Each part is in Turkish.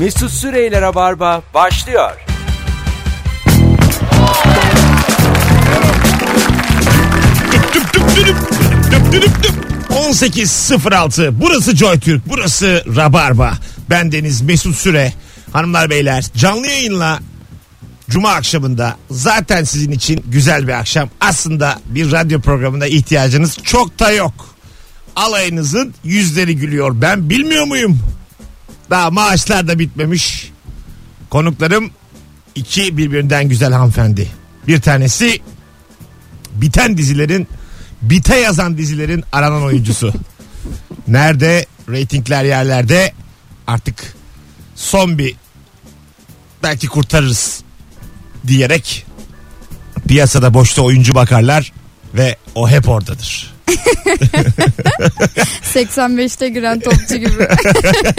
Mesut Süreyler'e barba başlıyor. Düp düp düdüp, düp düdüp düp. 18.06 burası JoyTürk burası Rabarba ben Deniz Mesut Süre hanımlar beyler canlı yayınla Cuma akşamında zaten sizin için güzel bir akşam aslında bir radyo programına ihtiyacınız çok da yok alayınızın yüzleri gülüyor ben bilmiyor muyum daha maaşlar da bitmemiş konuklarım iki birbirinden güzel hanımefendi bir tanesi biten dizilerin bite yazan dizilerin aranan oyuncusu. Nerede? Ratingler yerlerde. Artık son bir belki kurtarırız diyerek piyasada boşta oyuncu bakarlar ve o hep oradadır. 85'te giren topçu gibi.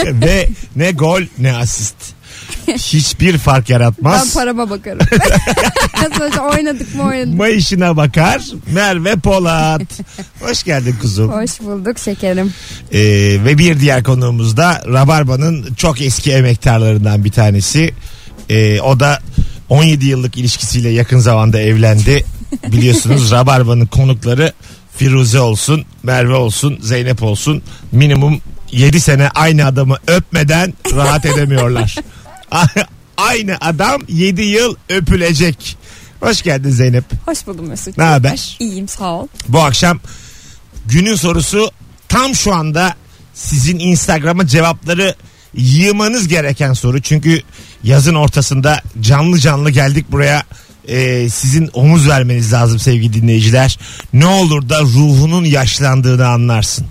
ve ne gol ne asist. Hiçbir fark ben yaratmaz. parama bakarım. Sonuçta oynadık mı oynadık. Mayışına bakar Merve Polat. Hoş geldin kuzum. Hoş bulduk şekerim. Ee, ve bir diğer konuğumuz da Rabarba'nın çok eski emektarlarından bir tanesi. Ee, o da 17 yıllık ilişkisiyle yakın zamanda evlendi. Biliyorsunuz Rabarba'nın konukları Firuze olsun, Merve olsun, Zeynep olsun. Minimum 7 sene aynı adamı öpmeden rahat edemiyorlar. aynı adam 7 yıl öpülecek. Hoş geldin Zeynep. Hoş buldum Mesut. Ne haber? İyiyim sağ ol. Bu akşam günün sorusu tam şu anda sizin Instagram'a cevapları yığmanız gereken soru. Çünkü yazın ortasında canlı canlı geldik buraya. Ee, sizin omuz vermeniz lazım sevgili dinleyiciler. Ne olur da ruhunun yaşlandığını anlarsın.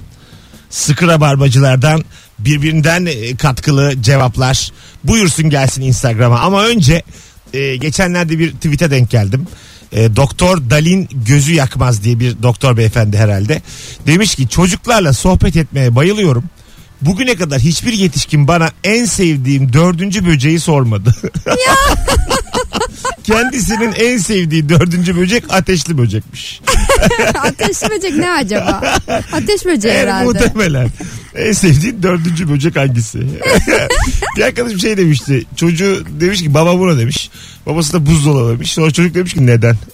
Sıkı rabarbacılardan birbirinden e, katkılı cevaplar buyursun gelsin Instagram'a. Ama önce e, geçenlerde bir tweet'e denk geldim. E, doktor Dalin gözü yakmaz diye bir doktor beyefendi herhalde. Demiş ki çocuklarla sohbet etmeye bayılıyorum. Bugüne kadar hiçbir yetişkin bana en sevdiğim dördüncü böceği sormadı. Kendisinin en sevdiği dördüncü böcek ateşli böcekmiş. Ateş böcek ne acaba? Ateş böceği herhalde. muhtemelen. En sevdiğin dördüncü böcek hangisi? bir arkadaşım şey demişti. Çocuğu demiş ki baba buna demiş. Babası da buzdolabı demiş. Sonra çocuk demiş ki neden?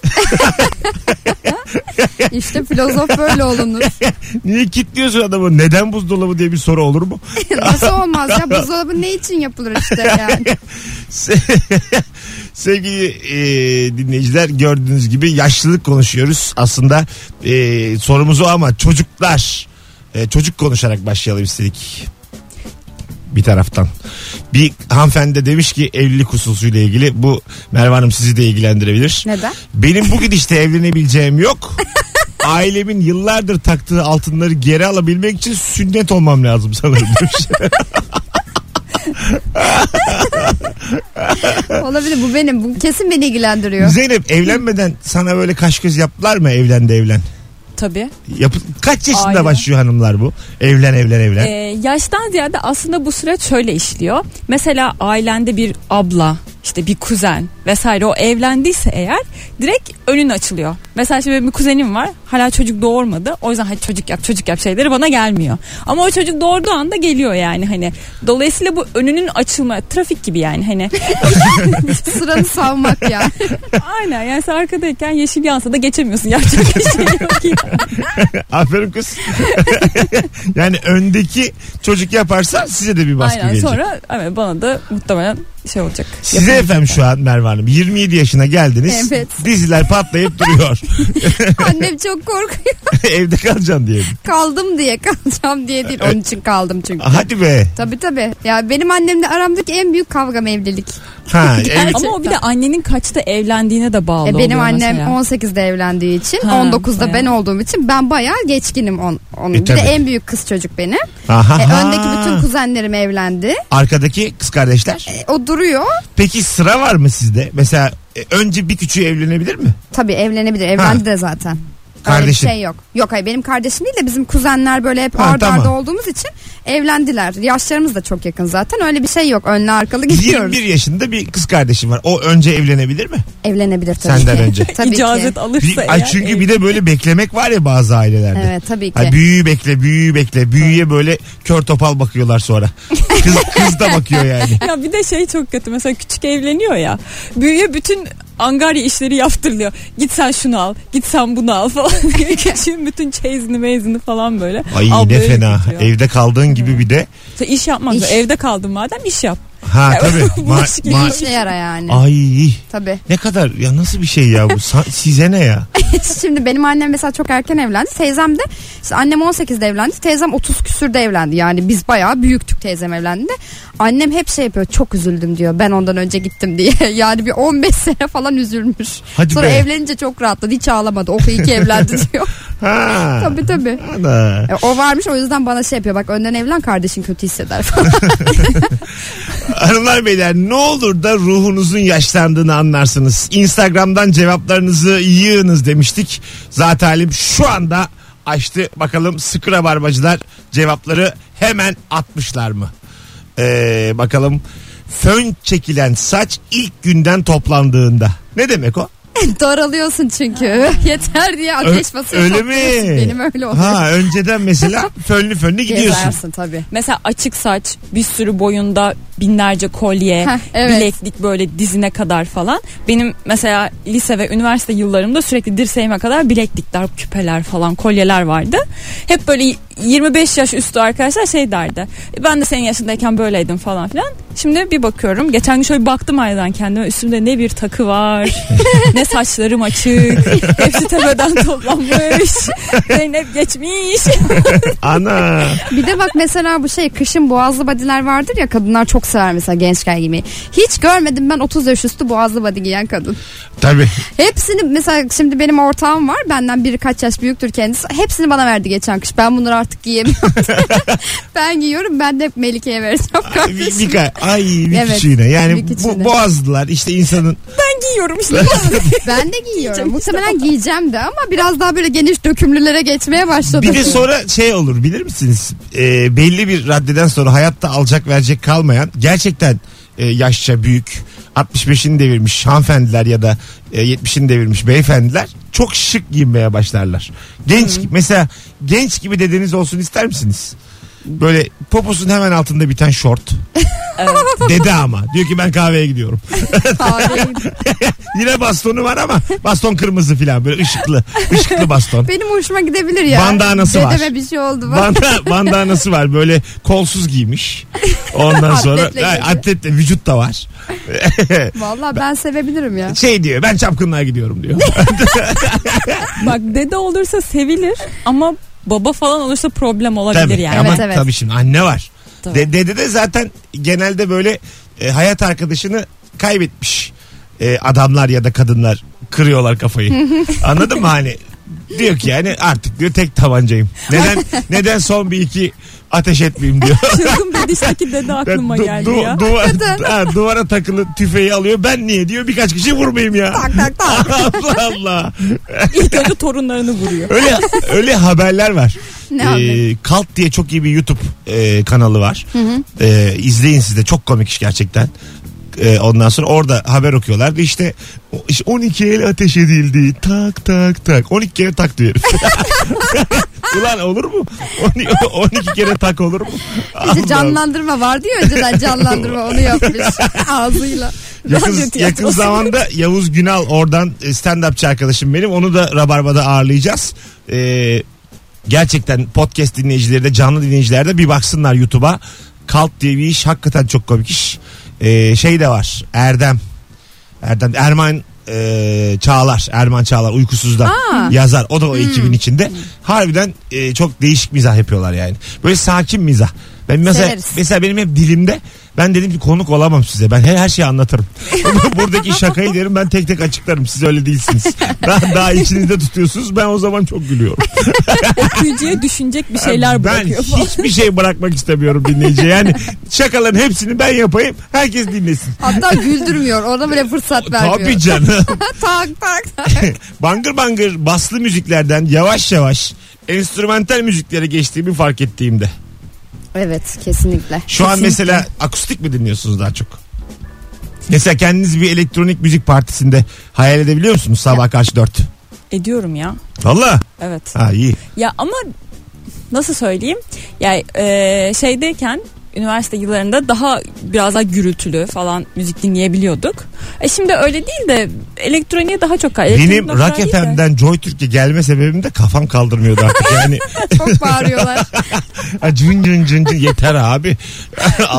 İşte filozof böyle olunur. Niye kilitliyorsun adamı? Neden buzdolabı diye bir soru olur mu? Nasıl olmaz ya? Buzdolabı ne için yapılır işte yani. Sevgili e, dinleyiciler gördüğünüz gibi yaşlılık konuşuyoruz. Aslında e, sorumuz o ama çocuklar e, çocuk konuşarak başlayalım istedik. Bir taraftan. Bir hanımefendi de demiş ki evlilik hususuyla ilgili bu Merve Hanım sizi de ilgilendirebilir. Neden? Benim bu gidişte evlenebileceğim yok. Ailemin yıllardır taktığı altınları geri alabilmek için sünnet olmam lazım sanırım demiş. Olabilir bu benim. Bu kesin beni ilgilendiriyor. Zeynep evlenmeden sana böyle kaş göz yaptılar mı evlendi evlen? Tabii. Yapı, kaç yaşında Aynen. başlıyor hanımlar bu? Evlen evlen evlen. Ee, yaştan ziyade aslında bu süreç şöyle işliyor. Mesela ailende bir abla, işte bir kuzen vesaire o evlendiyse eğer direkt önün açılıyor. Mesela şimdi benim bir kuzenim var hala çocuk doğurmadı. O yüzden hadi çocuk yap çocuk yap şeyleri bana gelmiyor. Ama o çocuk doğurduğu anda geliyor yani hani. Dolayısıyla bu önünün açılma trafik gibi yani hani. Sıranı savmak ya. Aynen yani sen arkadayken yeşil yansa da geçemiyorsun yapacak bir şey yok yani. Aferin kız. yani öndeki çocuk yaparsa size de bir baskı Aynen gelecek. sonra evet bana da muhtemelen şey olacak. Size efendim şu an Merve Hanım 27 yaşına geldiniz. Evet. Diziler patlayıp duruyor. Annem çok korkuyor. Evde kalacaksın diye. Kaldım diye kalacağım diye değil. Onun için kaldım çünkü. Hadi be. Tabii tabii. Ya benim annemle aramdaki en büyük kavgam evlilik. Ha, evet. Ama o bir de annenin kaçta evlendiğine de bağlı E benim oluyor annem mesela. 18'de evlendiği için Ha, 19'da bayağı. ben olduğum için ben bayağı geçkinim on, onun. E, bir de en büyük kız çocuk benim. Aha. E, öndeki bütün kuzenlerim evlendi. Arkadaki kız kardeşler. E, o duruyor. Peki sıra var mı sizde? Mesela e, önce bir küçüğü evlenebilir mi? Tabii evlenebilir. Evlendi de zaten. Öyle bir Kardeşin. şey yok. Yok hayır benim kardeşim değil de bizim kuzenler böyle hep Ha, arda tamam. arda olduğumuz için evlendiler. Yaşlarımız da çok yakın zaten. Öyle bir şey yok. Önlü arkalı gidiyoruz. 21 yaşında bir kız kardeşim var. O önce evlenebilir mi? Evlenebilir tabii Senden ki. önce. tabii İcazet ki. alırsa Bir- ay çünkü bir de böyle beklemek var ya bazı ailelerde. Evet tabii ki. Ha, büyüğü bekle büyüğü bekle büyüğe böyle kör topal bakıyorlar sonra. Kız, kız da bakıyor yani. ya bir de şey çok kötü mesela küçük evleniyor ya büyüye bütün angarya işleri yaptırılıyor. Git sen şunu al git sen bunu al falan küçüğün bütün çeyizini meyzini falan böyle. Ay ne ablaya fena. götürüyor. Evde kaldığın gibi bir de. Sen iş yapmak İş. zorunda. Evde kaldın madem iş yap. Ha tabii. Ma- bulaşık ma- İşe yara yani. Ay Tabii. ne kadar ya nasıl bir şey ya bu Sa- size ne ya? Şimdi benim annem mesela çok erken evlendi. Teyzem de işte annem 18'de evlendi. Teyzem 30 küsürde evlendi. Yani biz bayağı büyüktük teyzem evlendi. Annem hep şey yapıyor. Çok üzüldüm diyor. Ben ondan önce gittim diye. Yani bir 15 sene falan üzülmüş. Hadi Sonra be. evlenince çok rahatladı. Hiç ağlamadı. O iyi ki evlendi diyor. Ha. tabii tabii. Ana. E, O varmış o yüzden bana şey yapıyor. Bak önden evlen kardeşin kötü hisseder falan. Hanımlar beyler ne olur da ruhunuzun yaşlandığını anlarsınız. Instagram'dan cevaplarınızı yığınız demiştik. Zaten Halim şu anda açtı. Bakalım sıkı rabarbacılar cevapları hemen atmışlar mı? Ee, bakalım fön çekilen saç ilk günden toplandığında. Ne demek o? Daralıyorsun çünkü. Yeter diye ateş basıyor. öyle mi? Benim öyle oluyor. Ha önceden mesela fönlü fönlü gidiyorsun. Gezersin tabii. Mesela açık saç bir sürü boyunda binlerce kolye Heh, evet. bileklik böyle dizine kadar falan. Benim mesela lise ve üniversite yıllarımda sürekli dirseğime kadar bileklikler küpeler falan kolyeler vardı. Hep böyle 25 yaş üstü arkadaşlar şey derdi. "E, Ben de senin yaşındayken böyleydim falan filan. Şimdi bir bakıyorum. Geçen gün şöyle baktım aynadan kendime. Üstümde ne bir takı var. ne saçlarım açık. Hepsi tepeden toplanmış. Zeynep geçmiş. Ana. Bir de bak mesela bu şey kışın boğazlı badiler vardır ya kadınlar çok sever mesela gençken giymeyi. Hiç görmedim ben 30 yaş üstü boğazlı badi giyen kadın. Tabii. Hepsini mesela şimdi benim ortağım var benden biri kaç yaş büyüktür kendisi. Hepsini bana verdi geçen kış. Ben bunları artık giyemiyorum. ben giyiyorum ben de hep Melike'ye vereceğim Bir, kardeşim. bir, ka- ay bir Evet, küçüğüne. Yani bir küçüğüne. bu boğazlılar işte insanın Ben giyiyorum işte. Ben de giyiyorum. Giyeceğim Muhtemelen giyeceğim de ama biraz daha böyle geniş dökümlülere geçmeye başladım. Bir de sonra şey olur bilir misiniz? Ee, belli bir raddeden sonra hayatta alacak verecek kalmayan gerçekten e, yaşça büyük 65'ini devirmiş hanımefendiler ya da e, 70'ini devirmiş beyefendiler çok şık giyinmeye başlarlar. Genç mesela genç gibi dedeniz olsun ister misiniz? Böyle poposun hemen altında biten şort. Dede ama. Diyor ki ben kahveye gidiyorum. Yine bastonu var ama baston kırmızı falan böyle ışıklı. ışıklı baston. Benim hoşuma gidebilir ya. Bandanası var. Dedeme bir şey oldu. Bak. Banda, bandanası var böyle kolsuz giymiş. Ondan sonra Atletle Ha, atletle vücut da var. Vallahi ben sevebilirim ya. Şey diyor ben çapkınlığa gidiyorum diyor. Bak dede olursa sevilir ama baba falan olursa problem olabilir tabii. yani. Ama Evet, evet. tabii şimdi anne var. Tabii. De, dede de zaten genelde böyle e, hayat arkadaşını kaybetmiş e, adamlar ya da kadınlar kırıyorlar kafayı. Anladın mı hani? Diyor ki yani artık diyor tek tabancayım. Neden neden son bir iki ateş etmeyeyim diyor. Bedişteki dede aklıma Du- geldi du- ya. duvar- ha, duvara takılı tüfeği alıyor. Ben niye diyor birkaç kişi vurmayayım ya. Tak tak tak. Allah Allah. İlk önce torunlarını vuruyor. Öyle öyle haberler var. Ne Ee? Kalt diye çok iyi bir YouTube e, kanalı var. Ee, izleyin siz de çok komik iş gerçekten. Ee, ondan sonra orada haber okuyorlardı işte, işte 12 el ateş edildi tak tak tak 12 kere tak diyor. Ulan olur mu? 12, 12 kere tak olur mu? İşte canlandırma vardı ya önceden canlandırma onu yapmış ağzıyla. Yakın, yakın zamanda Yavuz Günal oradan e, stand-upçı arkadaşım benim. Onu da Rabarba'da ağırlayacağız. Ee, gerçekten podcast dinleyicileri de canlı dinleyiciler de bir baksınlar YouTube'a. Kalt diye bir iş hakikaten çok komik iş. Ee, şey de var Erdem. Erdem Erman e, Çağlar Erman Çağlar uykusuzda Aa. yazar. O da o ekibin içinde. Harbiden e, çok değişik mizah yapıyorlar yani. Böyle sakin mizah. Ben mesela Severiz. mesela benim hep dilimde ben dedim ki konuk olamam size. Ben her, her şeyi anlatırım. Buradaki şakayı derim ben tek tek açıklarım. Siz öyle değilsiniz. Daha, daha içinizde tutuyorsunuz. Ben o zaman çok gülüyorum. Okuyucuya düşünecek bir şeyler ben bırakıyor falan. hiçbir şey bırakmak istemiyorum dinleyiciye. Yani şakaların hepsini ben yapayım. Herkes dinlesin. Hatta güldürmüyor. Orada bile fırsat vermiyor. tabii canım. Tak tak tak. bangır bangır baslı müziklerden yavaş yavaş enstrümantal müziklere geçtiğimi fark ettiğimde. Evet kesinlikle. Şu an Kesinlikle. mesela akustik mi dinliyorsunuz daha çok? Mesela kendiniz bir elektronik müzik partisinde hayal edebiliyor musunuz sabah karşı dört? Ediyorum ya. Valla. Evet. Ha iyi. Ya ama nasıl söyleyeyim? Ya e, şeydeyken üniversite yıllarında daha biraz daha gürültülü falan müzik dinleyebiliyorduk. E şimdi öyle değil de elektroniğe daha çok kay- Benim Rock. FM'den Joy Türkiye gelme sebebim de kafam kaldırmıyordu artık. Yani Çok bağırıyorlar. cın cın cın cın yeter abi.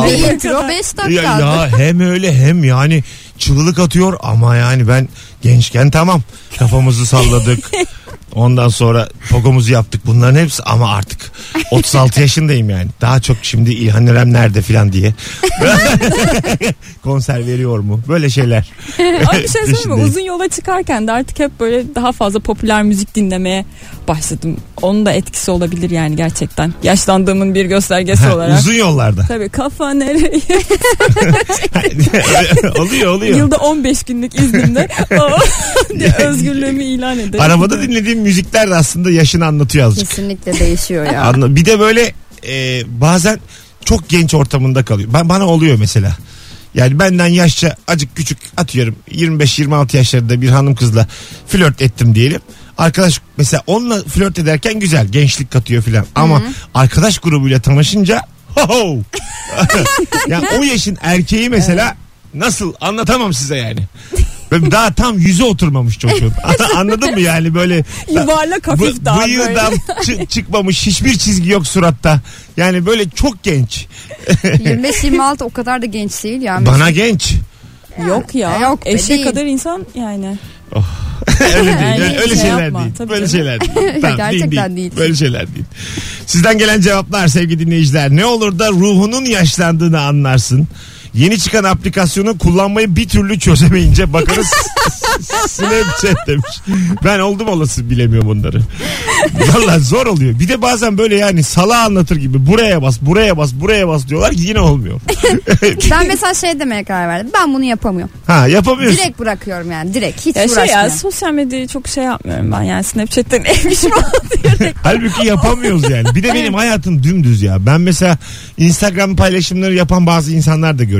Ve intro 5 dakika. Ya, ya hem öyle hem yani çığlık atıyor ama yani ben gençken tamam kafamızı salladık. Ondan sonra pogomuzu yaptık bunların hepsi ama artık 36 yaşındayım yani. Daha çok şimdi İlhan İrem nerede filan diye. Konser veriyor mu? Böyle şeyler. Ama bir şey söyleyeyim mi? Uzun yola çıkarken de artık hep böyle daha fazla popüler müzik dinlemeye başladım. Onun da etkisi olabilir yani gerçekten. Yaşlandığımın bir göstergesi Ha, olarak. Uzun yollarda. Tabii kafa nereye? oluyor oluyor. Yılda 15 günlük iznimde özgürlüğümü ilan ederim. Arabada dinlediğim müzikler de aslında yaşını anlatıyor azıcık. Kesinlikle değişiyor ya. Anla- Bir de böyle e, bazen çok genç ortamında kalıyor. Ben bana oluyor mesela. Yani benden yaşça acık küçük atıyorum 25-26 yaşlarında bir hanım kızla flört ettim diyelim. Arkadaş mesela onunla flört ederken güzel gençlik katıyor filan. Ama arkadaş grubuyla tanışınca ho ho. yani o yaşın erkeği mesela nasıl anlatamam size yani. Böyle Daha tam yüze oturmamış çocuğun. Anladın mı yani böyle Yuvarlak hafif bu, daha bıyığı böyle. da çı- çıkmamış hiçbir çizgi yok suratta. Yani böyle çok genç. 25-26 o kadar da genç değil ya. Bana genç. Yok ya. E, yok be, Eşek değil. kadar insan yani. öyle değil. Yani öyle, öyle şey şeyler yapma, değil. tabii Böyle canım. şeyler değil. Tamam, Gerçekten değil. Böyle şeyler değil. Sizden gelen cevaplar sevgili dinleyiciler. Ne olur da ruhunun yaşlandığını anlarsın. Yeni çıkan aplikasyonu kullanmayı bir türlü çözemeyince bakarız Snapchat demiş. Ben oldum olası bilemiyorum bunları. Valla zor oluyor. Bir de bazen böyle yani sala anlatır gibi buraya bas, buraya bas, buraya bas diyorlar yine olmuyor. Ben mesela şey demeye karar verdim. Ben bunu yapamıyorum. ha yapamıyorsun. Direkt bırakıyorum yani. Direkt. Hiç Ya şey ya sosyal medyayı çok şey yapmıyorum ben yani Snapchat'ten evmiş mi diye. Halbuki yapamıyoruz yani. Bir de benim hayatım dümdüz ya. Ben mesela Instagram paylaşımları yapan bazı insanlar da görüyorum.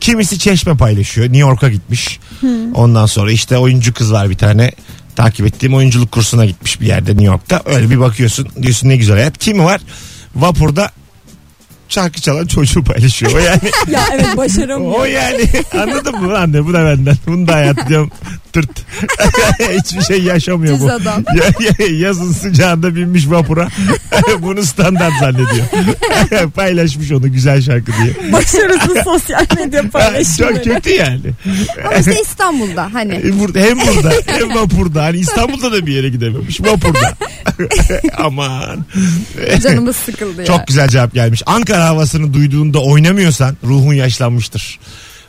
Kimisi çeşme paylaşıyor. New York'a gitmiş. Ondan sonra işte oyuncu kız var bir tane. Takip ettiğim oyunculuk kursuna gitmiş bir yerde New York'ta. Öyle bir bakıyorsun. Diyorsun ne güzel hayat. Kimi var? Vapurda şarkı çalan çocuğu paylaşıyor. O yani ya evet başaramıyorum. o yani anladın mı lan de bu da benden. Bunu da hayat diyorum tırt. Hiçbir şey yaşamıyor Düz bu. adam. Ya, ya- yazın sıcağında binmiş vapura. Bunu standart zannediyor. Paylaşmış onu güzel şarkı diye. Başarısız sosyal medya Çok paylaşımları. kötü yani. Ama işte İstanbul'da hani. E, Hem burada hem vapurda. Hani İstanbul'da da bir yere gidememiş. Vapurda. Aman. Canımız sıkıldı ya. Çok güzel cevap gelmiş. Ankara havasını duyduğunda oynamıyorsan ruhun yaşlanmıştır.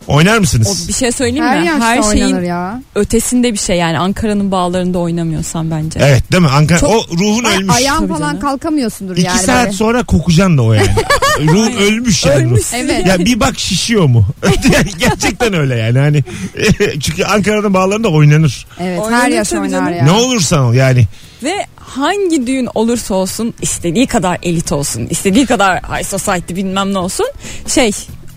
Oynar mısınız? O bir şey söyleyeyim Her mi? yaşta Her şeyin oynanır ya. ötesinde bir şey yani Ankara'nın bağlarında oynamıyorsan bence. Evet değil mi? Ankara Çok- o ruhun Ay- ölmüş. Ayağın Tabii falan canım. kalkamıyorsundur İki yani. saat böyle. sonra kokacaksın da o yani. Ruhun ölmüş yani. Ölmüş. Evet. Ya bir bak şişiyor mu? Gerçekten öyle yani. Hani çünkü Ankara'nın bağlarında oynanır. Evet her Oynanır yaş tabii oynar canım. ya. Ne olursan ol yani. Ve hangi düğün olursa olsun istediği kadar elit olsun istediği kadar high society bilmem ne olsun şey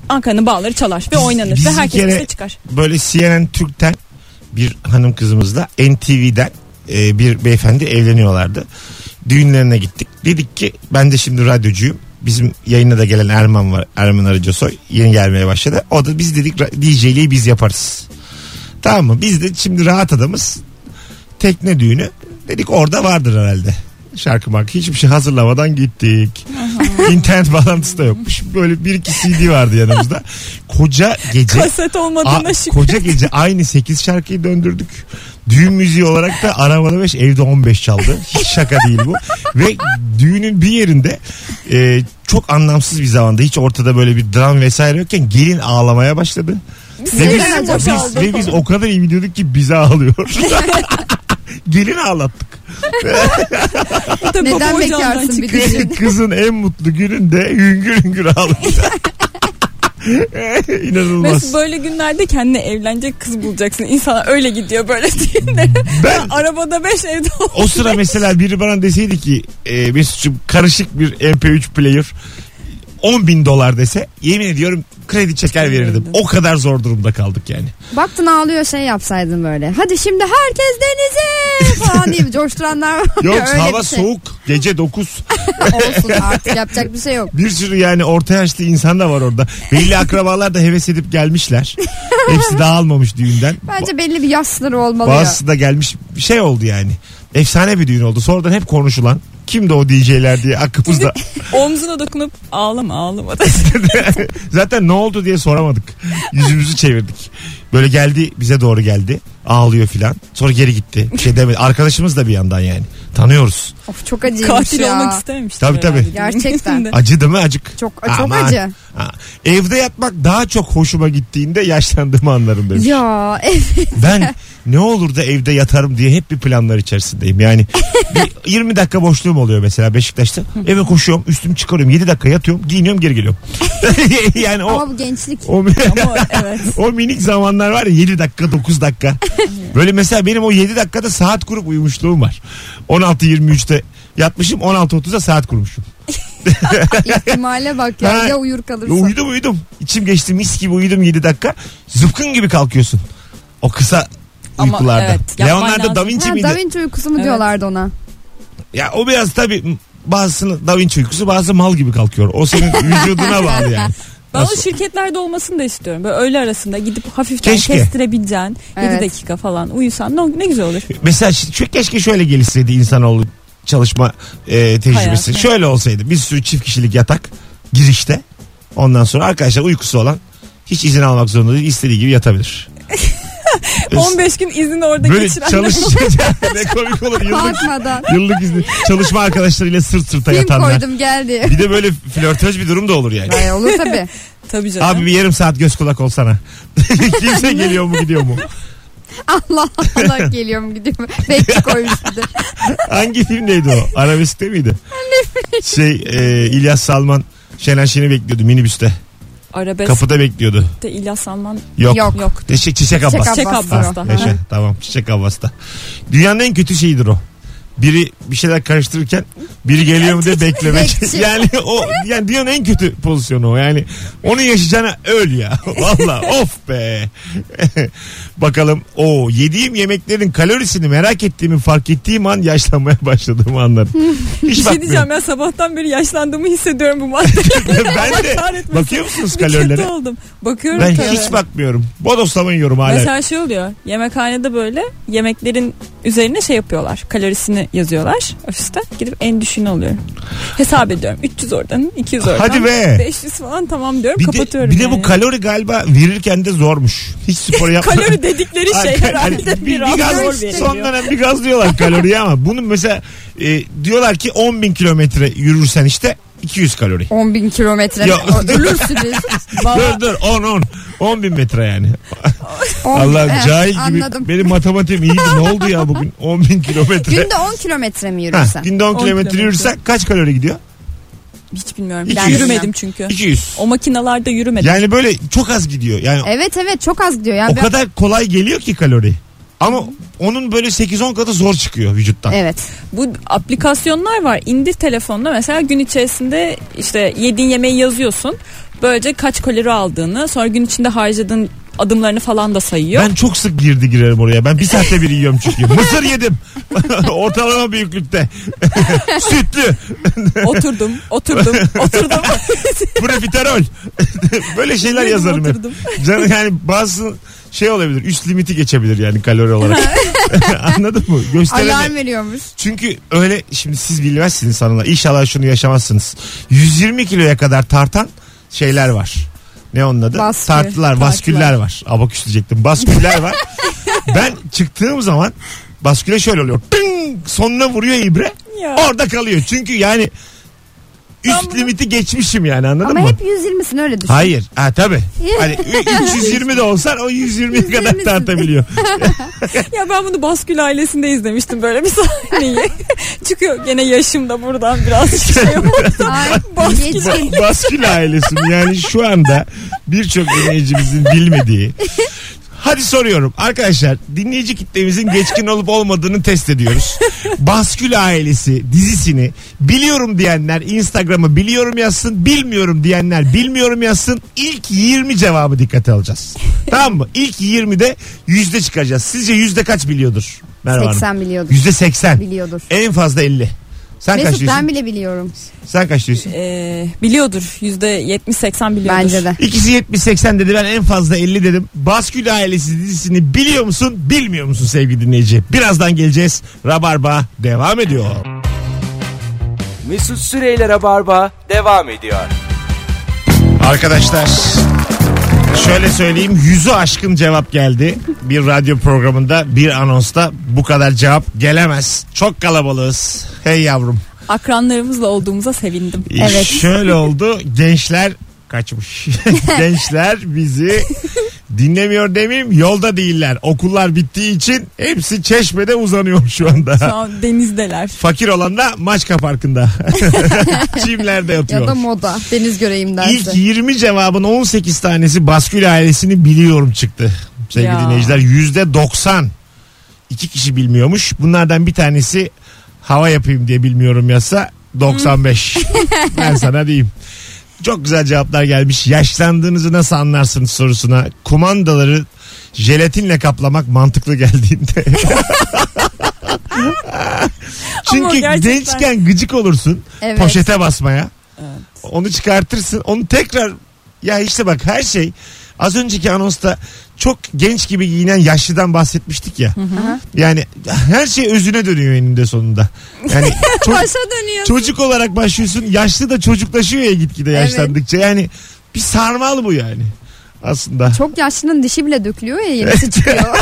Ankara'nın bağları çalar ve oynanır biz ve herkes kere- çıkar. Böyle CNN Türk'ten bir hanım kızımızla NTV'den e, bir beyefendi evleniyorlardı. Düğünlerine gittik. Dedik ki ben de şimdi radyocuyum. Bizim yayına da gelen Erman var. Erman Arıcasoy yeni gelmeye başladı. O da biz dedik DJ'liği biz yaparız. Tamam mı? Biz de şimdi rahat adamız. Tekne düğünü. Dedik orada vardır herhalde. Şarkı marka hiçbir şey hazırlamadan gittik. İnternet bağlantısı da yokmuş. Böyle bir iki CD vardı yanımızda. Koca gece Kaset A- olmadığına şükür. koca gece aynı 8 şarkıyı döndürdük. Düğün müziği olarak da arabada 5 evde 15 çaldı. Hiç şaka değil bu. Ve düğünün bir yerinde e, çok anlamsız bir zamanda hiç ortada böyle bir dram vesaire yokken gelin ağlamaya başladı. Ve biz, Neden acaba? biz, ve biz o kadar iyi biliyorduk ki bize ağlıyor. gelin ağlattık. Tabii Neden baba ocağından bekarsın bir çıkıyor. düşün. Kızın en mutlu gününde hüngür hüngür ağladı. İnanılmaz. Mesela böyle günlerde kendine evlenecek kız bulacaksın. İnsan öyle gidiyor böyle düğünlere. Ben Arabada beş evde o sıra mesela biri bana deseydi ki e, Mesut'cum karışık bir MP3 player 10 bin dolar dese yemin ediyorum kredi çeker verirdim. O kadar zor durumda kaldık yani. Baktın ağlıyor şey yapsaydın böyle. Hadi şimdi herkes denize falan diye coşturanlar var. Yok Öyle hava şey. soğuk gece 9 Olsun artık yapacak bir şey yok. bir sürü yani orta yaşlı insan da var orada. Belli akrabalar da heves edip gelmişler. Hepsi dağılmamış düğünden. Bence belli bir yaş sınırı olmalı ya. Bazısı da gelmiş şey oldu yani. Efsane bir düğün oldu. Sonradan hep konuşulan kimdi o DJ'ler diye aklımızda. Omzuna dokunup ağlama ağlama. Zaten ne oldu diye soramadık. Yüzümüzü çevirdik. Böyle geldi bize doğru geldi. Ağlıyor filan. Sonra geri gitti. Bir şey demedi. Arkadaşımız da bir yandan yani. Tanıyoruz. Of çok acıymış Katil ya. olmak istememiştir. Tabii, tabii. Gerçekten. Acı değil mi acık? Çok çok Aman. acı. Ha. Evde yatmak daha çok hoşuma gittiğinde yaşlandığımı anlarım demiş. Ya evet. Ben ne olur da evde yatarım diye hep bir planlar içerisindeyim. Yani bir 20 dakika boşluğum oluyor mesela Beşiktaş'ta. Eve koşuyorum üstümü çıkarıyorum 7 dakika yatıyorum giyiniyorum geri geliyorum. yani o, Ama bu gençlik. o, Ama evet. o minik zamanlar var ya 7 dakika 9 dakika. Böyle mesela benim o 7 dakikada saat kurup uyumuşluğum var. 16.23'te yatmışım 16.30'da saat kurmuşum. İhtimale bak ya. Ha. Ya uyur kalırsın. Uyudum uyudum. İçim geçti mis gibi uyudum 7 dakika. Zıpkın gibi kalkıyorsun. O kısa Ama uykularda. evet, yapman Leonardo lazım. da Vinci Ha, miydi? da Vinci uykusu mu Evet. diyorlardı ona? Ya o biraz tabii bazısını Da Vinci uykusu bazı mal gibi kalkıyor. O senin vücuduna bağlı yani. Ben Nasıl? o şirketlerde olmasını da istiyorum. Böyle öğle arasında gidip hafiften Keşke. kestirebileceğin 7 Evet. dakika falan uyusan ne, ne güzel olur. Mesela şi- şu keşke şöyle gelişseydi insanoğlu çalışma e, tecrübesi. Hayatı. Şöyle olsaydı bir sürü çift kişilik yatak girişte. Ondan sonra arkadaşlar uykusu olan hiç izin almak zorunda değil istediği gibi yatabilir. 15 gün izini orada Böyle geçirenler çalışacak ne komik olur yıllık, Kalkmadan. yıllık izni çalışma arkadaşlarıyla sırt sırta Film yatanlar. koydum geldi. Bir de böyle flörtöz bir durum da olur yani. Ay, olur tabii. Tabii canım. Abi bir yarım saat göz kulak olsana. Kimse geliyor mu gidiyor mu? Allah Allah geliyor mu gidiyor mu? Bekçi koymuş bir de. Hangi filmdeydi o? Arabesk'te miydi? Şey e, İlyas Salman Şener Şen'i bekliyordu minibüste. Arabesk'te Kapıda bekliyordu. İlyas Salman Yok. Yok. yok. Çiçek, çiçek Abbas. Çiçek Çek Abbas. Abbas'ta. Ha. Yaşa, tamam Çiçek Abbas'ta. Dünyanın en kötü şeyidir o. Biri bir şeyler karıştırırken biri geliyor mu diye beklemek. Yani o yani dünyanın en kötü pozisyonu o. Yani onu yaşayacağına öl ya. Valla of be. Bakalım o yediğim yemeklerin kalorisini merak ettiğimi fark ettiğim an yaşlanmaya başladığımı anladım. Hiç Bir şey diyeceğim ya sabahtan beri yaşlandığımı hissediyorum bu maddeye. ben de bakıyor musunuz Bir kalorilere? oldum. Bakıyorum Ben tabii. hiç bakmıyorum. Bodoslama yiyorum hala. Mesela şey oluyor. Yemekhanede böyle yemeklerin üzerine şey yapıyorlar. Kalorisini yazıyorlar ofiste. Gidip en düşüğünü alıyorum. Hesap ediyorum. 300 oradan, 200 oradan. Hadi be. 500 falan tamam diyorum. bir de, kapatıyorum. bir de yani. bu kalori galiba verirken de zormuş. Hiç spor yapma. kalori dedikleri şey herhalde hani bir, bir gaz, zor son veriliyor. dönem bir gaz diyorlar kaloriye ama bunun mesela e, diyorlar ki 10 bin kilometre yürürsen işte 200 kalori. 10 bin kilometre. Yok. O- Ölürsünüz. dur dur 10 10 10 bin metre yani. On- Allah Eh, cahil gibi Anladım. benim matematiğim iyiydi ne oldu ya bugün 10 bin kilometre. Günde 10 kilometre mi Ha, yürürsen? günde 10 10 kilometre kilometre. yürürsen kaç kalori gidiyor? Hiç bilmiyorum. İki Ben yüz. yürümedim çünkü. 200. O makinalarda yürümedim. Yani böyle çok az gidiyor. Yani Evet evet çok az gidiyor. Yani o kadar kolay geliyor ki kalori. Ama onun böyle 8-10 katı zor çıkıyor vücuttan. Evet. Bu aplikasyonlar var. İndir telefonla mesela gün içerisinde işte yediğin yemeği yazıyorsun. Böylece kaç kalori aldığını sonra gün içinde harcadığın adımlarını falan da sayıyor. Ben çok sık girdi girerim oraya. Ben bir saatte bir yiyorum çünkü. Mısır yedim. Ortalama büyüklükte. Sütlü. Oturdum, oturdum, oturdum. Profiterol. Böyle şeyler Yedim, yazarım hep. Canım yani bazı şey olabilir. Üst limiti geçebilir yani kalori olarak. Anladın mı? Gösterene. Alarm veriyormuş. Çünkü öyle şimdi siz bilmezsiniz sanırlar. İnşallah şunu yaşamazsınız. 120 kiloya kadar tartan şeyler var. Ne onun adı? Baskü. Tartılar, Tartılar. basküller var. Abaküs diyecektim. Basküller var. ben çıktığım zaman basküle şöyle oluyor. Tın! Sonuna vuruyor ibre. Ya. Orada kalıyor. Çünkü yani üst bunu- limiti geçmişim yani anladın Ama mı? hep 120'sin öyle düşün. Hayır. Ha tabii. Hani 320 de olsan o 120'ye kadar 120'sin. tartabiliyor. Ya ben bunu Baskül ailesinde izlemiştim böyle bir sahneyi. Çıkıyor gene yaşımda buradan biraz şey oldu. Baskül ailesi? Yani şu anda birçok dinleyicimizin bilmediği Hadi soruyorum. Arkadaşlar dinleyici kitlemizin geçkin olup olmadığını test ediyoruz. Baskül ailesi dizisini biliyorum diyenler Instagram'a biliyorum yazsın. Bilmiyorum diyenler bilmiyorum yazsın. İlk 20 cevabı dikkate alacağız. tamam mı? İlk 20'de yüzde çıkaracağız. Sizce yüzde kaç biliyordur? Merhaba Hanım. 80 biliyordur. Yüzde 80. Biliyordur. En fazla 50. Sen kaç Mesut diyorsun? ben bile biliyorum. Sen kaç diyorsun? Ee, biliyordur. Yüzde 70-80 biliyordur. Bence de. İkisi 70-80 dedi ben en fazla 50 dedim. Baskül ailesi dizisini biliyor musun bilmiyor musun sevgili dinleyici? Birazdan geleceğiz. Rabarba devam ediyor. Mesut Süreyler'e barba devam ediyor. Arkadaşlar şöyle söyleyeyim yüzü aşkın cevap geldi. Bir radyo programında bir anonsta bu kadar cevap gelemez. Çok kalabalığız. Hey yavrum. Akranlarımızla olduğumuza sevindim. Evet. Şöyle oldu gençler kaçmış. gençler bizi dinlemiyor demeyeyim yolda değiller. Okullar bittiği için hepsi çeşmede uzanıyor şu anda. Şu an denizdeler. Fakir olan da Maçka Parkı'nda. Çimlerde yatıyor. Ya da moda. Deniz göreyim derse. İlk 20 cevabın 18 tanesi Baskül ailesini biliyorum çıktı. Sevgili Ya. dinleyiciler yüzde 90 iki kişi bilmiyormuş. Bunlardan bir tanesi hava yapayım diye bilmiyorum yazsa 95. ben sana diyeyim. Çok güzel cevaplar gelmiş. Yaşlandığınızı nasıl anlarsınız sorusuna. Kumandaları jelatinle kaplamak mantıklı geldiğinde. Çünkü gerçekten- gençken gıcık olursun Evet. poşete basmaya. Onu çıkartırsın. Onu tekrar ya işte bak her şey az önceki anonsta çok genç gibi giyinen yaşlıdan bahsetmiştik ya. Yani her şey özüne dönüyor eninde sonunda. Yani ço- Başa dönüyor. çocuk olarak başlıyorsun. Yaşlı da çocuklaşıyor ya gitgide yaşlandıkça. Yani bir sarmal bu yani. Aslında. Çok yaşlının dişi bile dökülüyor ya yenisi çıkıyor.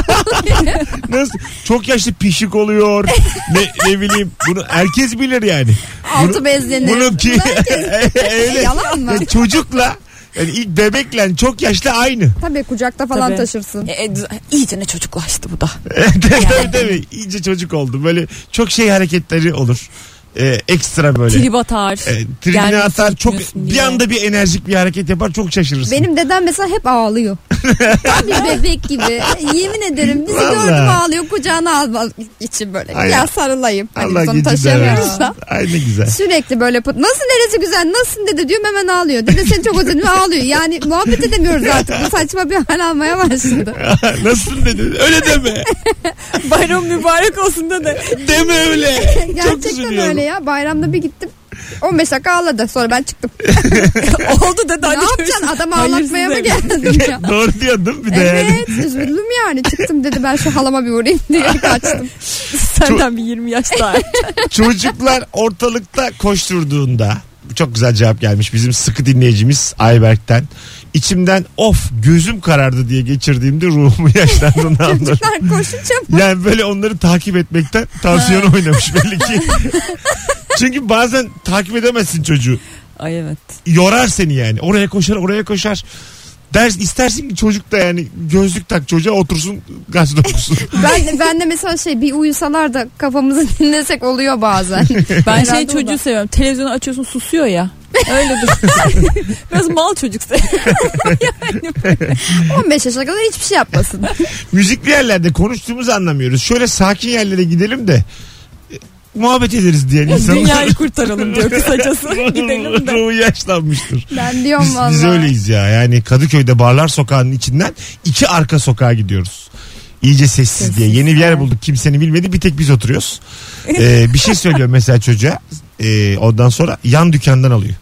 Nasıl? Çok yaşlı pişik oluyor. ne, ne bileyim bunu herkes bilir yani. Altı bezlenir. Bunu ki öyle. Yalan mı? Ya çocukla yani ilk bebekle çok yaşlı aynı. Tabii kucakta falan Tabii. taşırsın. E, e, iyice ne çocuklaştı bu da. tabii tabii iyice çocuk oldu. Böyle çok şey hareketleri olur. Ee, ekstra böyle. Trip atar. Tribüne gelmesin, atar çok bir anda bir enerjik bir hareket yapar çok şaşırırsın. Benim dedem mesela hep ağlıyor. Tam bir bebek gibi. Yemin ederim bizi Vallahi. gördüm ağlıyor kucağına almak için böyle. Ay- ya sarılayım. Hani Allah onu taşıyamıyoruz da. Ay ne güzel. Sürekli böyle pıt. Nasıl neresi güzel nasılsın dede diyorum hemen ağlıyor. Dede seni çok özledim ağlıyor. Yani muhabbet edemiyoruz artık. Bu saçma bir hal almaya başladı. Nasılsın dedi. Öyle deme. Bayram mübarek olsun da de. Deme öyle. çok Gerçekten üzülüyorum. öyle ya. Bayramda bir gittim. 15 dakika ağladı. Sonra ben çıktım. Oldu da ne yapacaksın? Hayırsız ağlatmaya mı geldin ya? Doğru diyordun bir de yani. Evet üzüldüm yani çıktım dedi ben şu halama bir uğrayayım diye kaçtım. Senden bir 20 yaş daha. Çocuklar ortalıkta koşturduğunda çok güzel cevap gelmiş bizim sıkı dinleyicimiz Ayberk'ten. İçimden of gözüm karardı diye geçirdiğimde ruhumu yaşlandığını anlarım. Çocuklar koşunca mı? Yani böyle onları takip etmekten tansiyonu oynamış belli ki. Çünkü bazen takip edemezsin çocuğu. Ay evet. Yorar seni yani. Oraya koşar oraya koşar. Ders istersin ki çocuk da yani gözlük tak çocuğa otursun gazete okusun. Ben ben de mesela şey bir uyusalar da kafamızı dinlesek oluyor bazen. Ben şey çocuğu seviyorum. Televizyonu açıyorsun susuyor ya. Öyle dur. Biraz mal çocuk seviyorum. 15 yaşına kadar hiçbir şey yapmasın. Müzikli yerlerde konuştuğumuzu anlamıyoruz. Şöyle sakin yerlere gidelim de e, muhabbet ederiz diyen insanlar. Dünyayı kurtaralım diyor kısacası. Gidelim de. Ruhu yaşlanmıştır. Ben diyorum Biz, valla. biz öyleyiz ya. Yani Kadıköy'de Barlar Sokağı'nın içinden iki arka sokağa gidiyoruz. İyice sessiz, diye. Yeni bir yer bulduk. Kimsenin bilmedi. Bir tek biz oturuyoruz. Ee, bir şey söylüyor mesela çocuğa. Ee, ondan sonra yan dükkandan alıyor.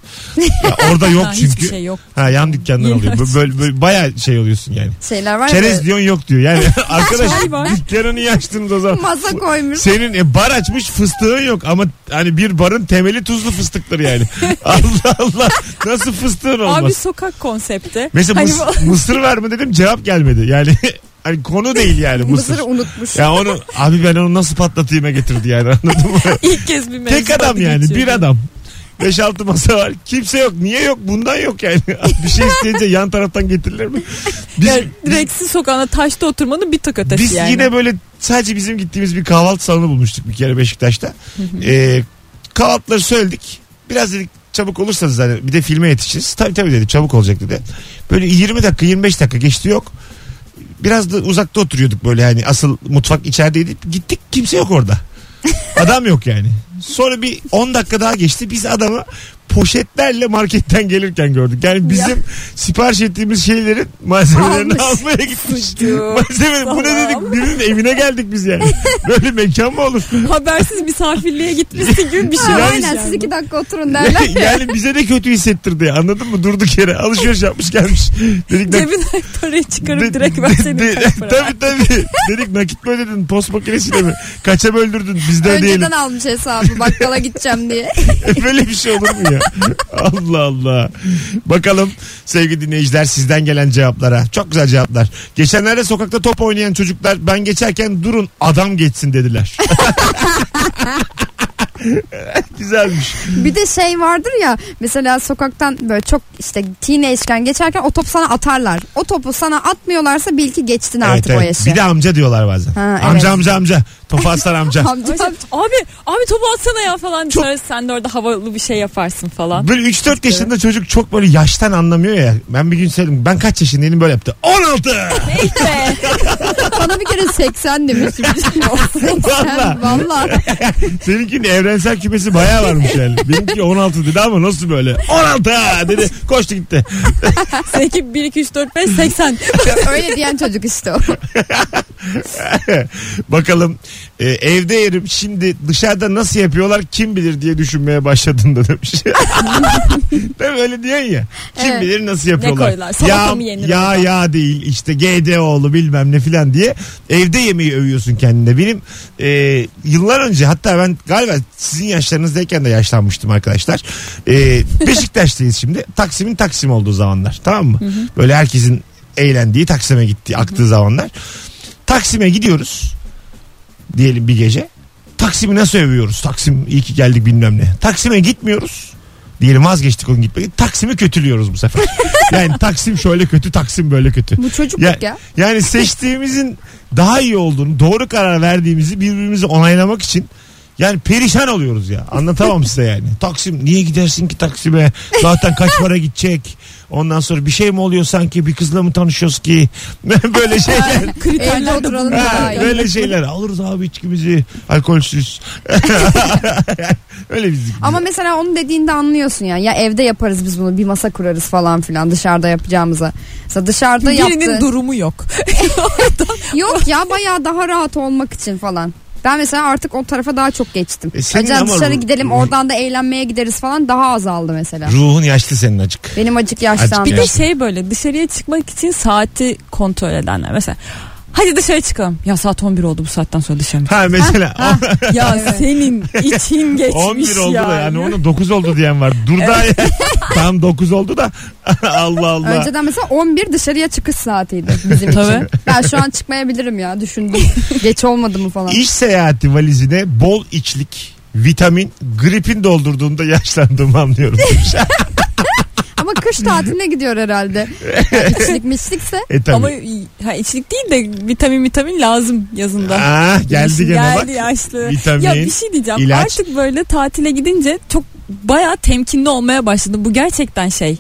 Ya orada yok Ha, çünkü. Hiçbir şey yok. Ha yan dükkandan alıyor. Böyle, böyle, böyle bayağı şey oluyorsun yani. Şeyler var Çerez diyorsun yok diyor. Yani arkadaş Çay var. dükkanı niye açtınız o zaman? Masa koymuş. Senin e, bar açmış fıstığın yok ama hani bir barın temeli tuzlu fıstıktır yani. Allah Allah nasıl fıstığın olmaz? Abi sokak konsepti. Mesela Hani mıs- mısır var mı dedim cevap gelmedi. Yani hani konu değil yani mısır. Mısırı unutmuş. Ya onu abi ben onu nasıl patlatayım'a getirdi yani anladın mı? ilk kez bir mevzu Tek adam yani bir adam. 5-6 masa var. Kimse yok. Niye yok? Bundan yok yani. bir şey isteyince yan taraftan getirilir mi? Biz, Ya, Direksi sokağına taşta oturmanın bir tık ötesi biz yani. yine böyle sadece bizim gittiğimiz bir kahvaltı salonu bulmuştuk bir kere Beşiktaş'ta. ee, kahvaltıları söyledik. Biraz dedik çabuk olursanız hani bir de filme yetişiriz. Tabii tabii dedi çabuk olacak dedi. Böyle 20 dakika 25 dakika geçti yok. biraz da uzakta oturuyorduk böyle hani asıl mutfak içerideydi. Gittik kimse yok orada. Adam yok yani. Sonra bir 10 dakika daha geçti. Biz adamı poşetlerle marketten gelirken gördük. Yani bizim sipariş ettiğimiz şeylerin malzemelerini Almış. almaya gitmiş. Malzeme bu ne dedik? Birinin evine geldik biz yani. Böyle mekan mı olur? Habersiz misafirliğe gitmişsin gibi bir şey. Ha, Yani- aynen siz iki dakika oturun derler. yani bize de kötü hissettirdi anladın mı? Durduk yere alışveriş yapmış gelmiş. Dedik Cebinden parayı çıkarıp De- direkt de- verseydin de- kaç para. Tabii tabii. Dedik nakit mi ödedin? Post makinesiyle mi? Kaça böldürdün? Biz de ödeyelim. Önceden almış hesabı bakkala gideceğim diye. Böyle bir şey olur mu ya? Allah Allah. Bakalım sevgili dinleyiciler sizden gelen cevaplara. Çok güzel cevaplar. Geçenlerde sokakta top oynayan çocuklar ben geçerken durun adam geçsin dediler. Güzelmiş. Bir de şey vardır ya mesela sokaktan böyle çok işte teenage'ken geçerken o topu sana atarlar. O topu sana atmıyorlarsa bil ki geçtin artık o yaşı. Bir de amca diyorlar bazen. Ha, amca evet. amca amca. Topu atsana amca. Amca, Abi, abi abi topu atsana ya falan. Çok- Sonra sen de orada havalı bir şey yaparsın falan. Böyle 3-4 yaşında çocuk çok böyle yaştan anlamıyor ya. Ben bir gün söyledim. Ben kaç yaşındayım böyle yaptı. 16. Neyse. bana bir kere 80 demiştim. 80 Valla. valla. Seninkinin evrensel kümesi bayağı varmış yani. Benimki 16 dedi ama nasıl böyle? 16 ha dedi. Koştu gitti. Seninki 1 2 3 4 5 80. Öyle diyen çocuk işte o. Bakalım e, evde yerim şimdi dışarıda nasıl yapıyorlar kim bilir diye düşünmeye başladın da demiş. Değil mi öyle diyorsun ya. Kim Evet. bilir nasıl yapıyorlar. koyular? Salata mı yenir orada? yağ değil işte GDO'lu bilmem ne filan diye evde yemeği övüyorsun kendine. Benim e, yıllar önce hatta ben galiba sizin yaşlarınızdayken de yaşlanmıştım arkadaşlar. E, Beşiktaş'tayız şimdi. Taksim'in Taksim olduğu zamanlar tamam mı? Böyle herkesin eğlendiği Taksim'e gittiği aktığı zamanlar. Taksim'e gidiyoruz diyelim bir gece. Taksim'i nasıl övüyoruz? Taksim iyi ki geldik bilmem ne. Taksim'e gitmiyoruz. Diyelim vazgeçtik onun gitmeyi. Taksim'i kötülüyoruz bu sefer. yani Taksim şöyle kötü, Taksim böyle kötü. Bu çocukluk Ya, ya. yani seçtiğimizin daha iyi olduğunu, doğru karar verdiğimizi birbirimizi onaylamak için yani perişan oluyoruz ya. Anlatamam size yani. Taksim niye gidersin ki Taksim'e? Zaten kaç para gidecek? Ondan sonra bir şey mi oluyor sanki? Bir kızla mı tanışıyoruz ki? Böyle şeyler. Kriterler de Ha, böyle şeyler. Alırız abi içkimizi. Alkolsüz. Öyle bizlik. Ama mesela onu dediğinde anlıyorsun ya. Ya evde yaparız biz bunu bir masa kurarız falan filan dışarıda yapacağımıza. Mesela dışarıda Birinin yaptı. durumu yok. Yok ya bayağı daha rahat olmak için falan. Ben mesela artık o tarafa daha çok geçtim. E senin Acaba ama dışarı ruh- gidelim oradan da eğlenmeye gideriz falan daha azaldı mesela. Ruhun yaşlı senin acık. Benim acık yaşlandı. Acık Bir de şey böyle dışarıya çıkmak için saati kontrol edenler. Mesela hadi dışarı çıkalım. Ya saat 11 oldu bu saatten sonra dışarı mı Ha mesela Ya senin için geçmiş 11 oldu yani. da yani onu 9 oldu diyen var. Dur da ya. Tam 9 oldu da Allah Allah. Önceden mesela 11 dışarıya çıkış saatiydi bizim için. Tabii. Ben şu an çıkmayabilirim ya düşündüm. Geç olmadı mı falan. İş seyahati valizine bol içlik, vitamin, gripin doldurduğunda yaşlandığımı anlıyorum. Ama kış tatiline gidiyor herhalde. Yani içlik mişlikse e tabii. Ama ha, içlik değil de vitamin vitamin lazım yazında. Aa, geldi Yaşı gene geldi bak. yaşlı. Vitamin, ya bir şey diyeceğim. ilaç. Artık böyle tatile gidince çok bayağı temkinli olmaya başladım. Bu gerçekten şey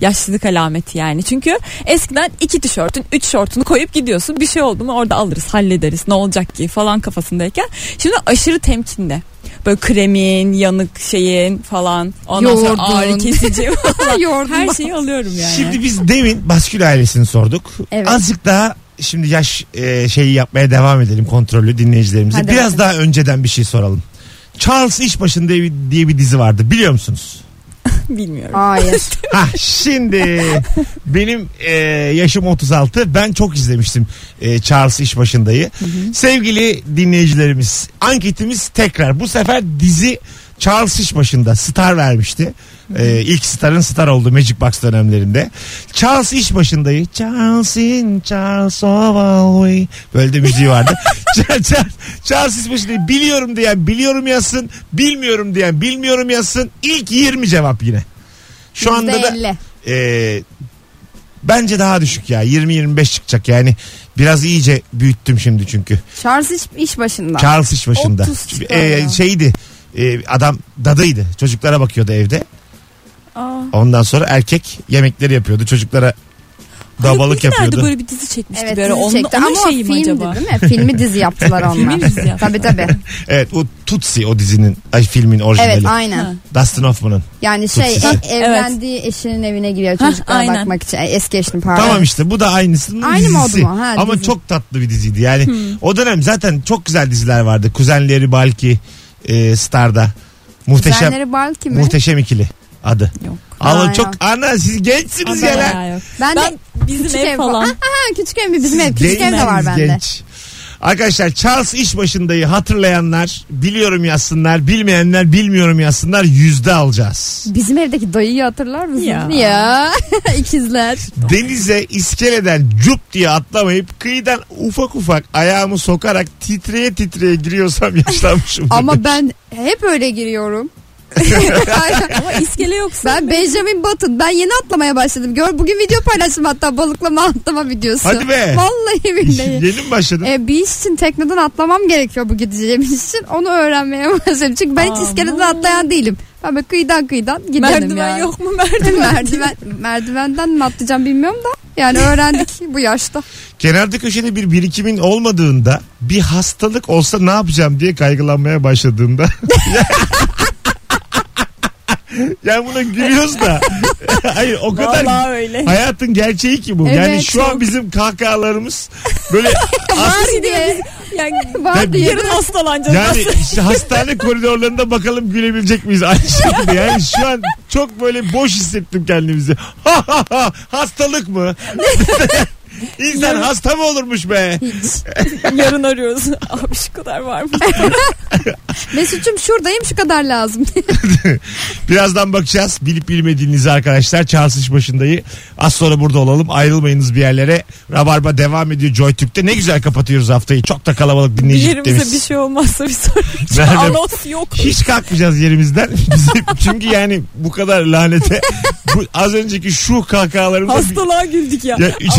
yaşlılık alameti yani. Çünkü eskiden iki tişörtün, üç şortunu koyup gidiyorsun. Bir şey oldu mu orada alırız, hallederiz. Ne olacak ki falan kafasındayken. Şimdi aşırı temkinli. Böyle kremin, yanık şeyin falan. Ondan Yoğurdun. sonra ağrı kesici falan. Her şeyi alıyorum yani. Şimdi biz demin baskül ailesini sorduk. Evet. Azıcık daha şimdi yaş e, şeyi yapmaya devam edelim kontrollü dinleyicilerimize. Hadi Biraz bakalım. daha önceden bir şey soralım. Charles İşbaşı'nda diye bir, diye bir dizi vardı biliyor musunuz? Bilmiyorum. Hayır. Ha şimdi benim e, yaşım 36 ben çok izlemiştim e, Charles İşbaşı'ndayı. Sevgili dinleyicilerimiz anketimiz tekrar bu sefer dizi Charles İşbaşı'nda Star vermişti. E, ilk Star'ın Star oldu Magic Box dönemlerinde. Charles İşbaşı'ndayı Charles in Charles of Alway böyle de müziği vardı. Char- Char- Charles İşbaşı'ndayı biliyorum diyen biliyorum yazsın bilmiyorum diyen bilmiyorum yazsın ilk 20 cevap yine. Şu anda da %50. e, bence daha düşük ya 20-25 çıkacak yani biraz iyice büyüttüm şimdi çünkü. Charles iş, iş başında. Charles iş başında. 30 çıkar E, şeydi e, adam dadıydı çocuklara bakıyordu evde Aa, ondan sonra erkek yemekleri yapıyordu çocuklara de yapıyordu. böyle bir dizi çekmişti Evet bir ara. Onun, çekti onun ama o şeyi mi filmdi acaba? değil mi? Filmi dizi yaptılar onlar. Filmi dizi yaptılar. Tabii tabii. Evet o Tutsi o dizinin ay filmin orijinali. Evet aynen. Ha. Dustin Hoffman'ın. Yani şey e- evlendiği eşinin evine giriyor çocuklara aynen. bakmak için. E, Eski eşinin pardon. Tamam işte bu da aynısının Aynı dizisi. mu? Ha, Ama dizi. çok tatlı bir diziydi. Yani o dönem zaten çok güzel diziler vardı. Kuzenleri Balki e, Star'da. Muhteşem Kuzenleri Balki mi? Muhteşem ikili adı. Yok. Ha, çok ya. ana siz gençsiniz ya lan. Bayağı yok. Ben, Ben de bizim küçük ev ev falan. Ha, küçük ev mi? Bizim ev. Küçük ev de var gençsiniz, bende. genç. Arkadaşlar Charles iş başındayı hatırlayanlar biliyorum yazsınlar bilmeyenler bilmiyorum yazsınlar yüzde alacağız. Bizim evdeki dayıyı hatırlar mısın? Ya. Ya. İkizler. Denize iskeleden cup diye atlamayıp kıyıdan ufak ufak ayağımı sokarak titreye titreye giriyorsam yaşlanmışım. Ama ben hep öyle giriyorum. Ama iskele yoksa. ben Benjamin Button. Ben yeni atlamaya başladım. Gör bugün video paylaştım hatta balıklama atlama videosu. Hadi be. Vallahi billahi. Yeni mi başladın? E, bir iş için tekneden atlamam gerekiyor bu gideceğim iş için. Onu öğrenmeye başladım. Çünkü ben hiç Aman. iskeleden atlayan değilim. Ben böyle kıyıdan kıyıdan gidelim merdiven yani. yok mu merdiven? merdiven, merdivenden mi atlayacağım bilmiyorum da. Yani öğrendik bu yaşta. Kenarda köşede bir birikimin olmadığında bir hastalık olsa ne yapacağım diye kaygılanmaya başladığında. yani buna gülüyoruz da. Hayır o kadar Vallahi öyle. hayatın gerçeği ki bu. Evet, yani şu an çok. bizim kahkahalarımız böyle Var diye. Yani Var diye. yarın hastalanacağız. yani işte hastane koridorlarında bakalım gülebilecek miyiz aynı şekilde. Yani şu an çok böyle boş hissettim kendimizi. Ha ha ha hastalık mı? İnsan hasta mı olurmuş be? yarın arıyoruz. Abi şu kadar var mı? Mesut'cum şuradayım şu kadar lazım. Birazdan bakacağız. Bilip bilmediğinizi arkadaşlar. Charles İş başındayı. Az sonra burada olalım. Ayrılmayınız bir yerlere. Rabarba devam ediyor Joy Türk'te. Ne güzel kapatıyoruz haftayı. Çok da kalabalık Bir dinleyici yerimize bir şey olmazsa bir Nerede? anons yok. Hiç kalkmayacağız yerimizden. Bizim, çünkü yani bu kadar lanete bu az önceki şu kahkahalarımızda Hastalığa güldük ya. Ya, üç-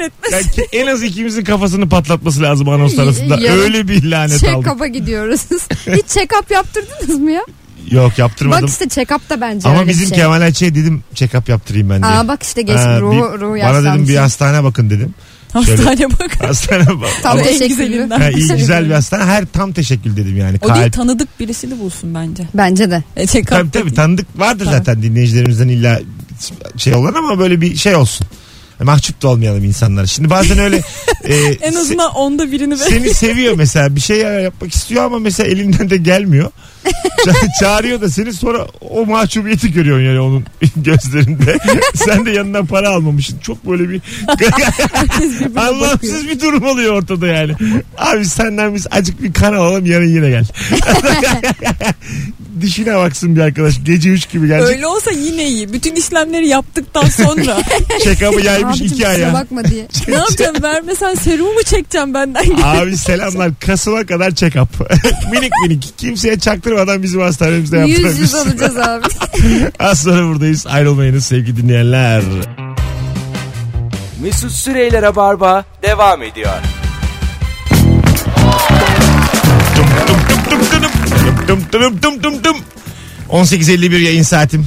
Allah kahretmesin. Yani en az ikimizin kafasını patlatması lazım anons arasında. Yarın Öyle bir lanet aldık. Check-up'a gidiyoruz. Hiç check-up yaptırdınız mı ya? Yok yaptırmadım. Bak işte check-up da bence Ama bizim şey. Kemal Ayça'ya dedim check-up yaptırayım ben diye. Aa bak işte geç Ha, ruhu, bir- ruhu bana dedim bir hastane bakın dedim. Hastane bak. Hastane bak. Tam Ama- en teşekkürlü. güzelinden. Ha, iyi güzel bir hastane. Her tam teşekkür dedim yani. O değil Kalp. tanıdık birisini bulsun bence. Bence de. E, check Tabii tabii tanıdık vardır Tabii. zaten dinleyicilerimizden illa şey olan ama böyle bir şey olsun. Mahcup da olmayalım insanlara. Şimdi bazen öyle e, En se- azından onda birini ver. seni seviyor mesela bir şey yapmak istiyor ama mesela elinden de gelmiyor. Ça- çağırıyor da seni sonra o mahcubiyeti görüyorsun yani onun gözlerinde. Sen de yanından para almamışsın. Çok böyle bir anlamsız bir durum oluyor ortada yani. Abi senden biz acık bir kan alalım yarın yine gel. Dişine baksın bir arkadaş. Gece 3 gibi gelecek. Öyle olsa yine iyi. Bütün işlemleri yaptıktan sonra Check-up'ı yaymış Abicim iki kusura aya. bakma diye. ne yapacağım vermesen serumu mu çekeceğim benden? Abi selamlar. Kasıma kadar check-up. minik minik. Kimseye çaktırmadan bizim hastanemizde Yüz yüz yaptırabilirsin. olacağız abi. Az sonra buradayız. Ayrılmayınız sevgili dinleyenler. Mesut Süreyler'e barba devam ediyor. Tum tum tum tum tum. 18.51 yayın saatim.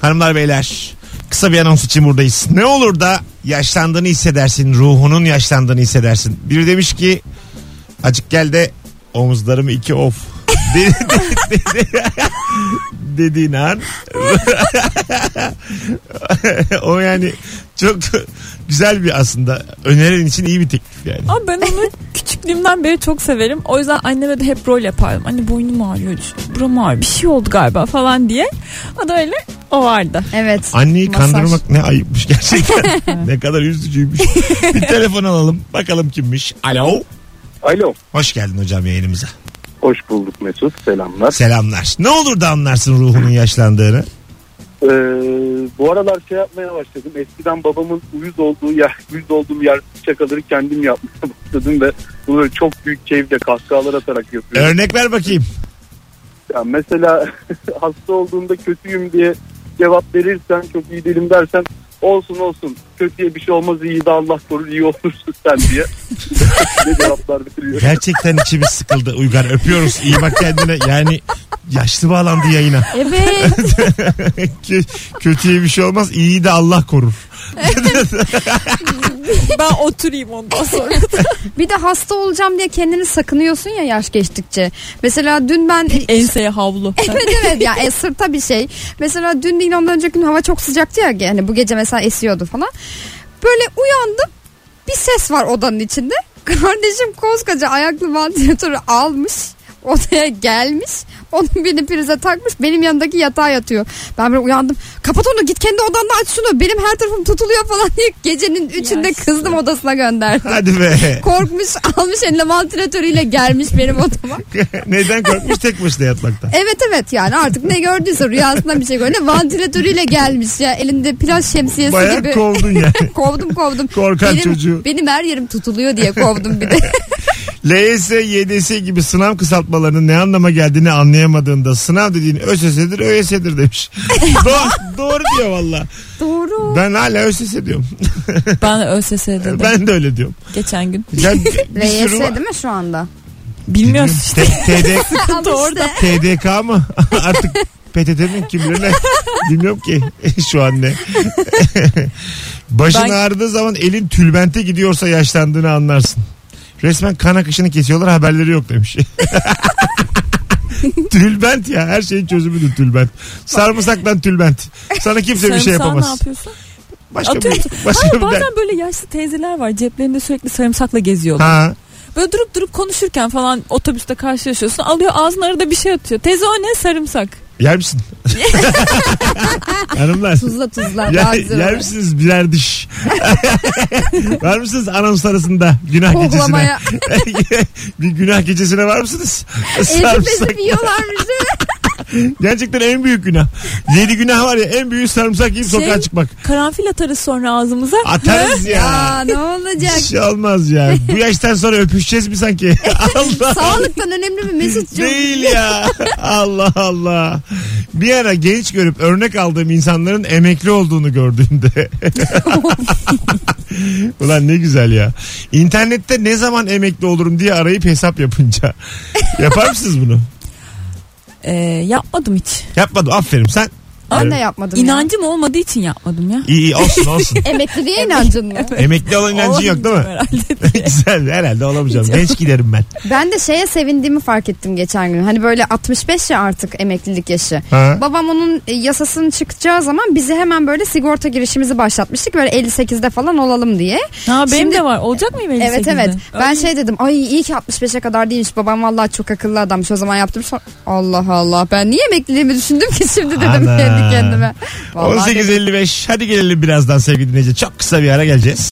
Hanımlar beyler kısa bir anons için buradayız. Ne olur da yaşlandığını hissedersin. Ruhunun yaşlandığını hissedersin. Biri demiş ki acık gel de omuzlarımı iki of. Dedi- dediğin an o yani çok güzel bir aslında önerin için iyi bir teklif yani. Ama ben onu küçüklüğümden beri çok severim. O yüzden anneme de hep rol yapardım. Anne boynum ağrıyor, buram ağrıyor, bir şey oldu galiba falan diye. O da öyle o vardı. Evet. Anneyi Masaj. kandırmak ne ayıpmış gerçekten. ne kadar üzücüymüş. bir telefon alalım. Bakalım kimmiş. Alo. Alo. Hoş geldin hocam yayınımıza. Hoş bulduk Mesut. Selamlar. Selamlar. Ne olur da anlarsın ruhunun yaşlandığını. Ee, bu aralar şey yapmaya başladım. Eskiden babamın uyuz olduğu yer, uyuz olduğum yer şakaları kendim yapmaya başladım ve bunu böyle çok büyük keyifle kahkahalar atarak yapıyorum. Örnek ver bakayım. Yani mesela hasta olduğumda kötüyüm diye cevap verirsen çok iyi değilim dersen olsun olsun kötüye bir şey olmaz iyi de Allah korur iyi olursun sen diye. ne cevaplar bitiriyor. Gerçekten içimiz sıkıldı Uygar öpüyoruz iyi bak kendine yani yaşlı bağlandı yayına. Evet. Kö- Kötüye bir şey olmaz iyi de Allah korur. Ben oturayım ondan sonra. bir de hasta olacağım diye kendini sakınıyorsun ya yaş geçtikçe. Mesela dün ben Enseye havlu. evet evet ya e, sırta bir şey. Mesela dün değil ondan önceki gün hava çok sıcaktı ya yani bu gece mesela esiyordu falan. Böyle uyandım bir ses var odanın içinde. Kardeşim koskoca ayaklı vantilatörü almış odaya gelmiş. Onun birini prize takmış benim yanındaki yatağa yatıyor. Ben böyle uyandım. Kapat onu git kendi odanda aç şunu. Benim her tarafım tutuluyor falan diye gecenin üçünde Yaşlı. kızdım odasına gönderdim. Hadi be. Korkmuş almış eline vantilatörüyle gelmiş benim odama. Neden korkmuş tek başına yatmaktan? Evet evet yani artık ne gördüyse rüyasında bir şey gördü. Vantilatörüyle gelmiş ya elinde plaj şemsiyesi Bayağı gibi. kovdun yani. kovdum kovdum. Korkan benim, çocuğu. Benim her yerim tutuluyor diye kovdum bir de. LYS, YDS gibi sınav kısaltmalarının ne anlama geldiğini anlayamadığında sınav dediğin ÖSS'dir, ÖYS'dir demiş. doğru, doğru diyor valla. Doğru. Ben hala ÖSS diyorum. Ben ÖSS dedim ben de öyle diyorum. geçen gün. Ya, bir, sürü değil mi şu anda? Bilmiyoruz işte. T- TD, Al işte. TDK mı? Artık PTT mi kim bilir ne? Bilmiyorum ki şu an ne. Başın Ben- ağrıdığı zaman elin tülbente gidiyorsa yaşlandığını anlarsın. Resmen kan akışını kesiyorlar haberleri yok demiş. tülbent ya her şeyin çözümüdür tülbent. Sarımsaktan tülbent. Sana kimse bir şey Sarımsağı ne yapamaz. yapıyorsun? Başka bir, Atıyor musun? başka Hayır bir dert. bazen böyle yaşlı teyzeler var ceplerinde sürekli sarımsakla geziyorlar. Ha. Böyle durup durup konuşurken falan otobüste karşılaşıyorsun. Alıyor ağzına arada bir şey atıyor. Teyze o ne sarımsak. Yer misin? Hanımlar. Tuzla tuzla. daha Yer, güzel yer misiniz birer diş? var mısınız anons arasında günah gecesine? Koklamaya. bir günah gecesine var mısınız? Ezip Sarımsak. ezip yiyorlarmış değil mi? Gerçekten en büyük günah. Yedi günah var ya en büyük sarımsak yiyip Şey- sokağa çıkmak. Karanfil atarız sonra ağzımıza. Atarız ya. Ya ne olacak? Bir şey olmaz ya. Bu yaştan sonra öpüşeceğiz mi sanki? Allah. Sağlıktan önemli bir Mesut'cum. Değil ya. Allah Allah. Bir ara genç görüp örnek aldığım insanların emekli olduğunu gördüğümde. Ulan ne güzel ya. İnternette ne zaman emekli olurum diye arayıp hesap yapınca. Yapar mısınız bunu? Ee, yapmadım hiç. Yapmadım. Aferin sen. Ben de yapmadım ya. İnancım olmadığı için yapmadım ya. İyi iyi olsun olsun. Emekliliğe inancın mı? Emekli olan inancın yok değil mi? Herhalde. Güzel herhalde olamayacağım. Genç giderim ben. Ben de şeye sevindiğimi fark ettim geçen gün. Hani böyle 65 ya artık emeklilik yaşı. Ha? Babam onun e, yasasının çıkacağı zaman bizi hemen böyle sigorta girişimizi başlatmıştık. Böyle 58'de falan olalım diye. Ha benim Şimdi- de var. Olacak mıyım 58'de? Evet evet. Ben Ay, şey dedim. Ay iyi ki 65'e kadar değilmiş. Babam vallahi çok akıllı adammış. O zaman yaptım. Sonra, Allah Allah. Ben niye emekliliğimi düşündüm ki şimdi dedim Ana. kendi kendime. Vallahi dedim. 18.55 hadi gelelim birazdan sevgili dinleyici. Çok kısa bir ara geleceğiz.